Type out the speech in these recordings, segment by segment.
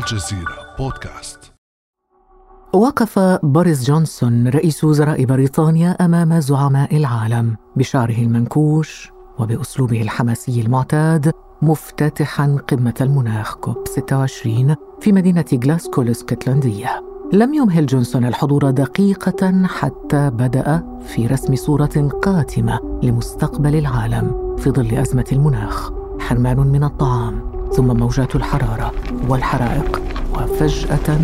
الجزيرة بودكاست. وقف بوريس جونسون رئيس وزراء بريطانيا أمام زعماء العالم بشعره المنكوش وبأسلوبه الحماسي المعتاد مفتتحا قمة المناخ كوب 26 في مدينة غلاسكو الإسكتلندية. لم يمهل جونسون الحضور دقيقة حتى بدأ في رسم صورة قاتمة لمستقبل العالم في ظل أزمة المناخ. حرمان من الطعام. ثم موجات الحرارة والحرائق وفجأة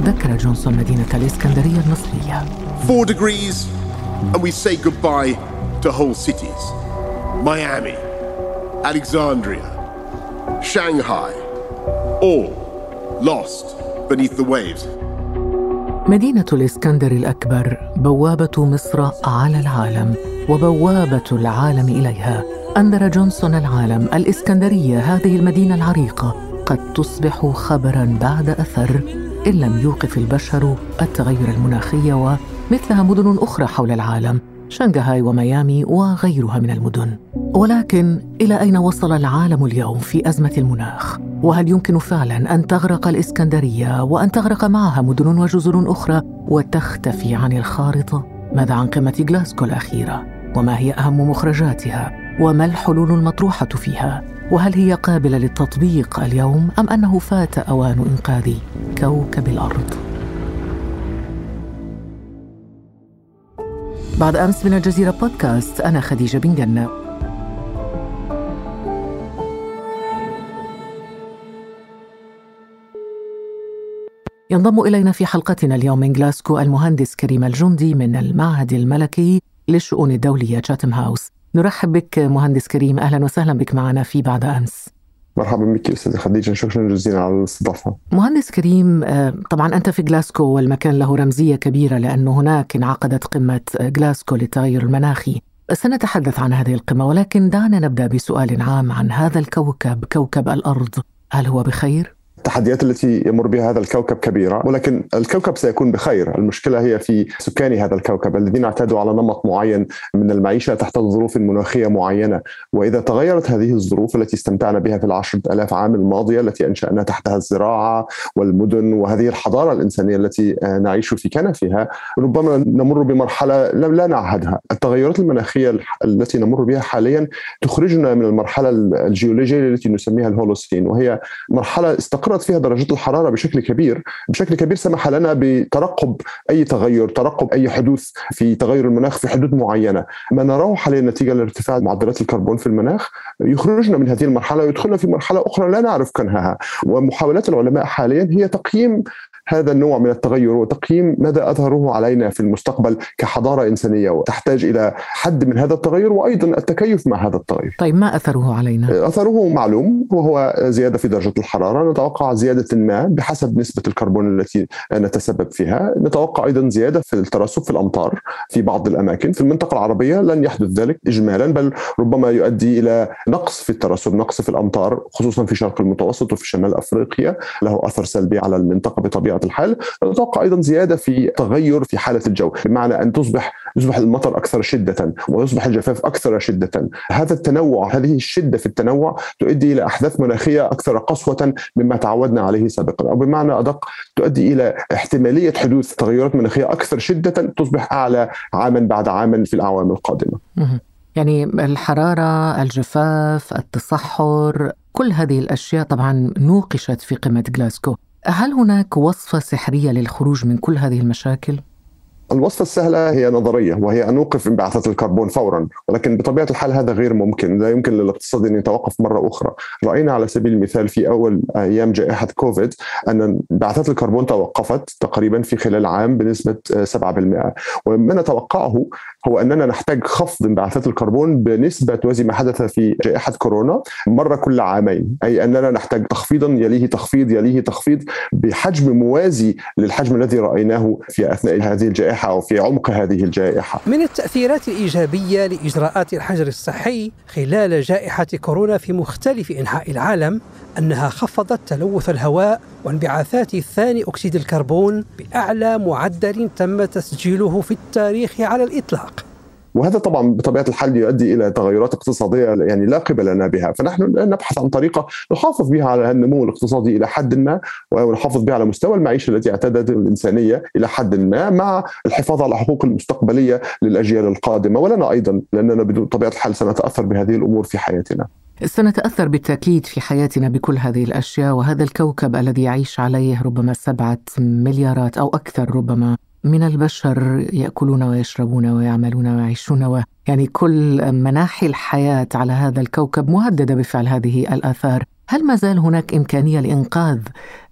ذكر جونسون مدينة الإسكندرية المصرية 4 degrees and we say goodbye to whole cities. Miami, Alexandria, Shanghai, all lost beneath the waves. مدينة الإسكندر الأكبر بوابة مصر على العالم وبوابة العالم إليها أنذر جونسون العالم الإسكندرية هذه المدينة العريقة. قد تصبح خبرا بعد أثر إن لم يوقف البشر التغير المناخي ومثلها مدن أخرى حول العالم شنغهاي وميامي وغيرها من المدن. ولكن إلى أين وصل العالم اليوم في أزمة المناخ؟ وهل يمكن فعلا أن تغرق الإسكندرية وأن تغرق معها مدن وجزر أخرى وتختفي عن الخارطة؟ ماذا عن قمة غلاسكو الأخيرة؟ وما هي أهم مخرجاتها؟ وما الحلول المطروحة فيها؟ وهل هي قابلة للتطبيق اليوم أم أنه فات أوان إنقاذ كوكب الأرض؟ بعد أمس من الجزيرة بودكاست أنا خديجة بن جنة. ينضم إلينا في حلقتنا اليوم من جلاسكو المهندس كريم الجندي من المعهد الملكي للشؤون الدولية تشاتم هاوس نرحب بك مهندس كريم أهلا وسهلا بك معنا في بعد أمس مرحبا بك أستاذ خديجة شكرا جزيلا على الاستضافة. مهندس كريم آه، طبعا أنت في جلاسكو والمكان له رمزية كبيرة لأنه هناك انعقدت قمة جلاسكو للتغير المناخي. سنتحدث عن هذه القمة ولكن دعنا نبدأ بسؤال عام عن هذا الكوكب كوكب الأرض، هل هو بخير؟ التحديات التي يمر بها هذا الكوكب كبيرة ولكن الكوكب سيكون بخير. المشكلة هي في سكان هذا الكوكب الذين اعتادوا على نمط معين من المعيشة تحت ظروف مناخية معينة. وإذا تغيرت هذه الظروف التي استمتعنا بها في العشرة ألاف عام الماضية التي أنشأنا تحتها الزراعة والمدن وهذه الحضارة الإنسانية التي نعيش في كنفها ربما نمر بمرحلة لا نعهدها. التغيرات المناخية التي نمر بها حاليا تخرجنا من المرحلة الجيولوجية التي نسميها الهولوستين وهي مرحلة استقرت تغيرت فيها درجات الحرارة بشكل كبير بشكل كبير سمح لنا بترقب أي تغير ترقب أي حدوث في تغير المناخ في حدود معينة. ما نراه حاليا نتيجة لارتفاع معدلات الكربون في المناخ يخرجنا من هذه المرحلة ويدخلنا في مرحلة أخرى لا نعرف كنهها. ومحاولات العلماء حاليا هي تقييم هذا النوع من التغير وتقييم ماذا اثره علينا في المستقبل كحضارة إنسانية وتحتاج إلى حد من هذا التغير وأيضا التكيف مع هذا التغير. طيب ما أثره علينا؟ أثره معلوم وهو زيادة في درجة الحرارة، نتوقع زيادة ما بحسب نسبة الكربون التي نتسبب فيها، نتوقع أيضا زيادة في الترسب في الأمطار في بعض الأماكن، في المنطقة العربية لن يحدث ذلك اجمالا بل ربما يؤدي إلى نقص في الترسب، نقص في الأمطار خصوصا في شرق المتوسط وفي شمال أفريقيا، له أثر سلبي على المنطقة بطبيعة بطبيعة الحال نتوقع أيضا زيادة في تغير في حالة الجو بمعنى أن تصبح يصبح المطر أكثر شدة ويصبح الجفاف أكثر شدة. هذا التنوع هذه الشدة في التنوع تؤدي إلى أحداث مناخية أكثر قسوة مما تعودنا عليه سابقا أو بمعنى أدق تؤدي إلى احتمالية حدوث تغيرات مناخية أكثر شدة تصبح أعلى عاما بعد عام في الأعوام القادمة. يعني الحرارة الجفاف التصحر كل هذه الأشياء طبعا نوقشت في قمه جلاسكو. هل هناك وصفة سحرية للخروج من كل هذه المشاكل؟ الوصفة السهلة هي نظرية وهي أن نوقف انبعاثات الكربون فورا ولكن بطبيعة الحال هذا غير ممكن لا يمكن للاقتصاد أن يتوقف مرة أخرى رأينا على سبيل المثال في أول أيام جائحة كوفيد أن انبعاثات الكربون توقفت تقريبا في خلال عام بنسبة 7% وما نتوقعه هو أننا نحتاج خفض انبعاثات الكربون بنسبة توازي ما حدث في جائحة كورونا مرة كل عامين أي أننا نحتاج تخفيضا يليه تخفيض يليه تخفيض بحجم موازي للحجم الذي رأيناه في أثناء هذه الجائحة الجائحة وفي عمق هذه الجائحة. من التأثيرات الإيجابية لإجراءات الحجر الصحي خلال جائحة كورونا في مختلف أنحاء العالم أنها خفضت تلوث الهواء وانبعاثات ثاني أكسيد الكربون بأعلى معدل تم تسجيله في التاريخ على الإطلاق. وهذا طبعا بطبيعة الحال يؤدي إلى تغيرات اقتصادية يعني لا قبل لنا بها. فنحن نبحث عن طريقة نحافظ بها على النمو الاقتصادي إلى حد ما ونحافظ بها على مستوى المعيشة التي اعتادت الإنسانية إلى حد ما مع الحفاظ على الحقوق المستقبلية للأجيال القادمة. ولنا أيضا لأننا بطبيعة الحال سنتأثر بهذه الأمور في حياتنا. سنتأثر بالتأكيد في حياتنا بكل هذه الأشياء وهذا الكوكب الذي يعيش عليه ربما سبعة مليارات أو أكثر ربما. من البشر يأكلون ويشربون ويعملون ويعيشون و يعني كل مناحي الحياة على هذا الكوكب مهددة بفعل هذه الآثار. هل ما زال هناك إمكانية لإنقاذ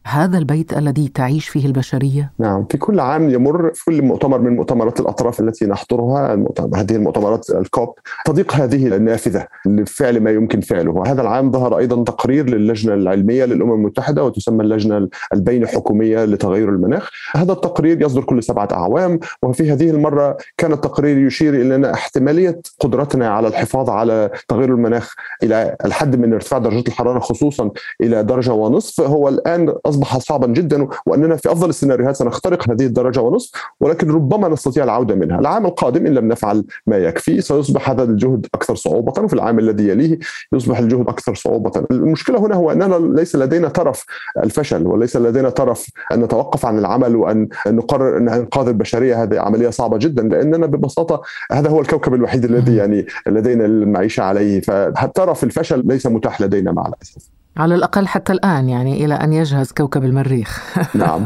هذا البيت الذي تعيش فيه البشرية؟ نعم في كل عام يمر في كل مؤتمر من مؤتمرات الأطراف التي نحضرها هذه المؤتمرات الكوب تضيق هذه النافذة لفعل ما يمكن فعله وهذا العام ظهر أيضا تقرير للجنة العلمية للأمم المتحدة وتسمى اللجنة البين حكومية لتغير المناخ هذا التقرير يصدر كل سبعة أعوام وفي هذه المرة كان التقرير يشير إلى أن احتمالية قدرتنا على الحفاظ على تغير المناخ إلى الحد من ارتفاع درجه الحرارة خصوصا إلى درجة ونصف هو الآن أصبح صعبا جدا وأننا في أفضل السيناريوهات سنخترق هذه الدرجة ونصف ولكن ربما نستطيع العودة منها، العام القادم إن لم نفعل ما يكفي سيصبح هذا الجهد أكثر صعوبة وفي العام الذي يليه يصبح الجهد أكثر صعوبة، المشكلة هنا هو أننا ليس لدينا طرف الفشل وليس لدينا طرف أن نتوقف عن العمل وأن نقرر أن انقاذ البشرية. هذه عملية صعبة جدا لأننا ببساطة هذا هو الكوكب الوحيد الذي يعني لدينا المعيشة عليه. فطرف الفشل ليس متاح لدينا مع الأسف. على الأقل حتى الآن يعني إلى أن يجهز كوكب المريخ. نعم.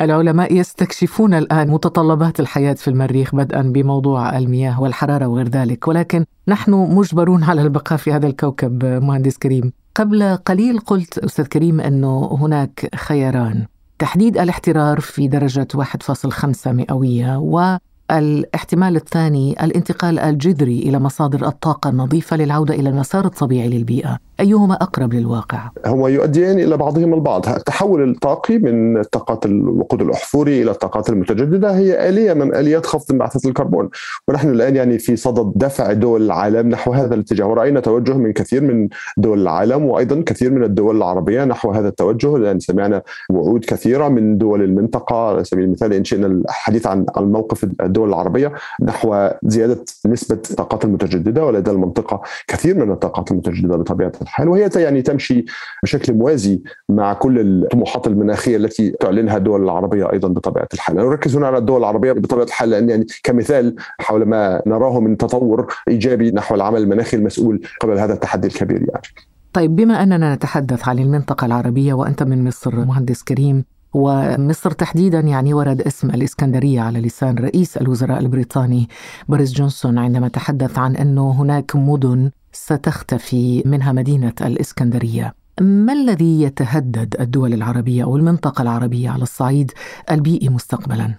العلماء يستكشفون الآن متطلبات الحياة في المريخ بدءا بموضوع المياه والحرارة وغير ذلك. ولكن نحن مجبرون على البقاء في هذا الكوكب مهندس كريم. قبل قليل قلت أستاذ كريم أنه هناك خياران. تحديد الاحترار في درجة 1.5 مئوية و الاحتمال الثاني الانتقال الجذري إلى مصادر الطاقة النظيفة للعودة إلى المسار الطبيعي للبيئة، أيهما أقرب للواقع؟ هما يؤديان إلى بعضهما البعض، التحول الطاقي من الطاقات الوقود الأحفوري إلى الطاقات المتجددة. هي آلية من آليات خفض انبعاثات الكربون، ونحن الآن يعني في صدد دفع دول العالم نحو هذا الاتجاه، ورأينا توجه من كثير من دول العالم وأيضا كثير من الدول العربية نحو هذا التوجه، لأن سمعنا وعود كثيرة من دول المنطقة. على سبيل المثال إن شئنا الحديث عن الموقف الدول العربية نحو زيادة نسبة الطاقات المتجددة. ولدى المنطقة كثير من الطاقات المتجددة بطبيعة الحال وهي يعني تمشي بشكل موازي مع كل الطموحات المناخية التي تعلنها الدول العربية أيضا بطبيعة الحال. نركز هنا على الدول العربية بطبيعة الحال لأن يعني كمثال حول ما نراه من تطور إيجابي نحو العمل المناخي المسؤول قبل هذا التحدي الكبير يعني. طيب بما أننا نتحدث عن المنطقة العربية وأنت من مصر مهندس كريم ومصر تحديدا يعني ورد اسم الإسكندرية على لسان رئيس الوزراء البريطاني بوريس جونسون عندما تحدث عن أنه هناك مدن ستختفي منها مدينة الإسكندرية ما الذي يتهدد الدول العربية أو المنطقة العربية على الصعيد البيئي مستقبلا؟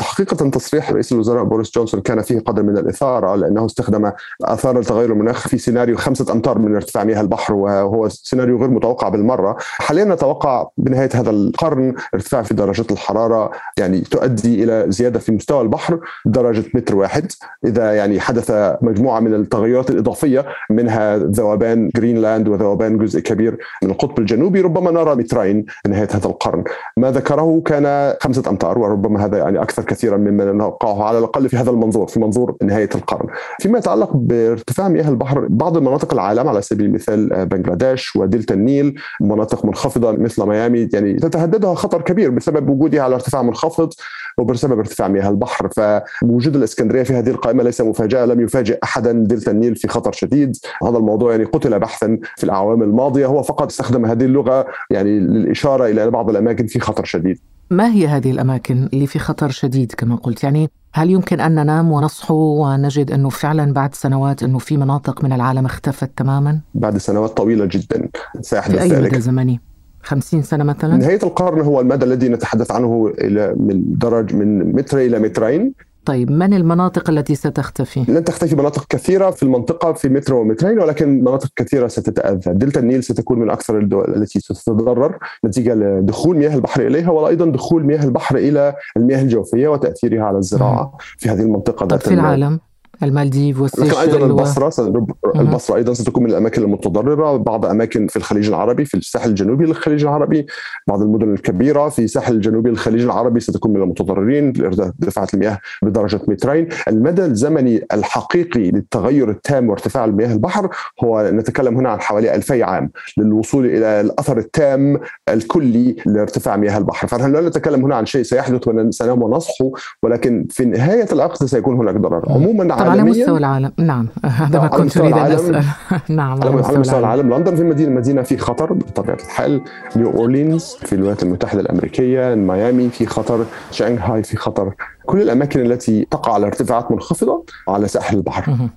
حقيقة تصريح رئيس الوزراء بوريس جونسون كان فيه قدر من الإثارة لأنه استخدم آثار التغير المناخ في سيناريو خمسة أمتار من ارتفاع مياه البحر وهو سيناريو غير متوقع بالمرة. حاليا نتوقع بنهاية هذا القرن ارتفاع في درجة الحرارة يعني تؤدي إلى زيادة في مستوى البحر درجة متر واحد. إذا يعني حدث مجموعة من التغيرات الإضافية منها ذوبان جرينلاند وذوبان جزء كبير من القطب الجنوبي ربما نرى مترين في نهاية هذا القرن. ما ذكره كان خمسة أمتار وربما هذا يعني يعني أكثر كثيرا مما نتوقعه على الأقل في هذا المنظور في منظور نهاية القرن. فيما يتعلق بارتفاع مياه البحر بعض المناطق العالم على سبيل المثال آه، بنغلاديش ودلتا النيل مناطق منخفضة مثل ميامي يعني تتهددها خطر كبير بسبب وجودها على ارتفاع منخفض وبسبب ارتفاع مياه البحر. فوجود الإسكندرية في هذه القائمة ليس مفاجأة لم يفاجئ احدا دلتا النيل في خطر شديد. هذا الموضوع يعني قتل بحثا في الأعوام الماضية. هو فقط استخدم هذه اللغة يعني للإشارة إلى بعض الأماكن في خطر شديد. ما هي هذه الأماكن اللي في خطر شديد كما قلت يعني هل يمكن أن ننام ونصحو ونجد أنه فعلا بعد سنوات أنه في مناطق من العالم اختفت تماما؟ بعد سنوات طويلة جدا سيحدث في أي مدى زمني؟ 50 سنة مثلا؟ نهاية القرن هو المدى الذي نتحدث عنه إلى من درج من متر إلى مترين طيب من المناطق التي ستختفي؟ لن تختفي مناطق كثيرة في المنطقة في متر ومترين ولكن مناطق كثيرة ستتأذى. دلتا النيل ستكون من أكثر الدول التي ستتضرر نتيجة لدخول مياه البحر إليها وأيضا دخول مياه البحر إلى المياه الجوفية وتأثيرها على الزراعة في هذه المنطقة طيب في العالم؟ المالديف والسيشل أيضا البصره و... البصرة أيضا ستكون من الأماكن المتضررة. بعض أماكن في الخليج العربي في الساحل الجنوبي للخليج العربي بعض المدن الكبيرة في الساحل الجنوبي للخليج العربي ستكون من المتضررين. لارتفاعات المياه بدرجة مترين. المدى الزمني الحقيقي للتغير التام وارتفاع المياه البحر هو نتكلم هنا عن حوالي 2000 عام للوصول إلى الأثر التام الكلي لارتفاع مياه البحر. فنحن لا نتكلم هنا عن شيء سيحدث ونصحو ولكن في نهاية العقد سيكون هناك ضرر. عموما على مستوى العالم. نعم. هذا ما كنت أريد أن أسأل. نعم على مستوى, مستوى العالم. العالم لندن في مدينة مدينة في خطر بطبيعة الحال. نيو أورلينز في الولايات المتحدة الأمريكية. ميامي في خطر. شانغهاي في خطر. كل الأماكن التي تقع على ارتفاعات منخفضة على ساحل البحر.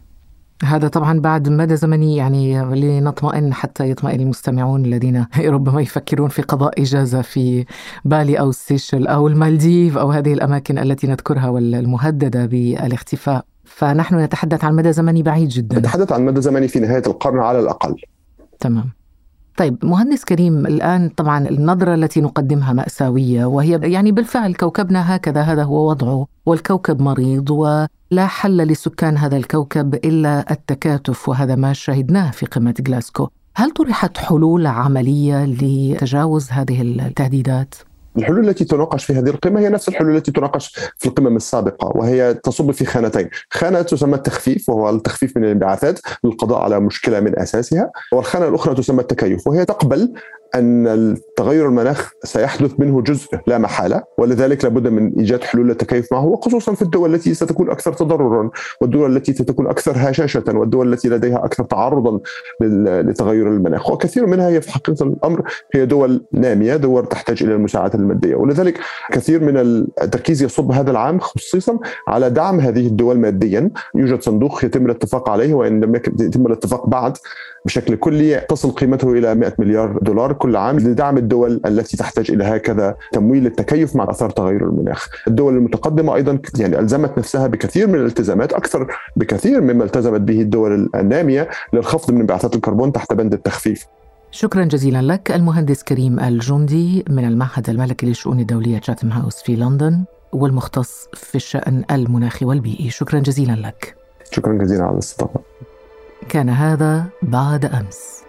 هذا طبعا بعد مدى زمني يعني لنطمئن حتى يطمئن المستمعون الذين ربما يفكرون في قضاء إجازة في بالي أو السيشل أو المالديف أو هذه الأماكن التي نذكرها والمهددة بالاختفاء. فنحن نتحدث عن مدى زمني بعيد جدا. نتحدث عن مدى زمني في نهاية القرن على الأقل. تمام. طيب مهندس كريم الآن طبعا النظرة التي نقدمها مأساوية وهي يعني بالفعل كوكبنا هكذا هذا هو وضعه والكوكب مريض ولا حل لسكان هذا الكوكب إلا التكاتف وهذا ما شهدناه في قمة غلاسكو هل طرحت حلول عملية لتجاوز هذه التهديدات؟ الحلول التي تناقش في هذه القمة هي نفس الحلول التي تناقش في القمم السابقة وهي تصب في خانتين. خانة تسمى التخفيف وهو التخفيف من الانبعاثات للقضاء على مشكلة من أساسها والخانة الأخرى تسمى التكيف وهي تقبل أن التغير المناخ سيحدث منه جزء لا محالة ولذلك لابد من إيجاد حلول للتكيف معه وخصوصا في الدول التي ستكون أكثر تضررا والدول التي ستكون أكثر هشاشة والدول التي لديها أكثر تعرضا لتغير المناخ. وكثير منها هي في حقيقة الأمر هي دول نامية دول تحتاج إلى المساعدة المادية. ولذلك كثير من التركيز يصب هذا العام خصيصا على دعم هذه الدول ماديا. يوجد صندوق يتم الاتفاق عليه وإن لم يتم الاتفاق بعد بشكل كلي تصل قيمته إلى 100 مليار دولار. كل عام لدعم الدول التي تحتاج إلى هكذا تمويل للتكيف مع أثار تغير المناخ. الدول المتقدمة أيضا يعني ألزمت نفسها بكثير من الالتزامات أكثر بكثير مما التزمت به الدول النامية للخفض من انبعاثات الكربون تحت بند التخفيف. شكرا جزيلا لك المهندس كريم الجندي من المعهد الملكي للشؤون الدولية تشاتم هاوس في لندن والمختص في الشأن المناخي والبيئي شكرا جزيلا لك شكرا جزيلا على الاستضافة كان هذا بعد أمس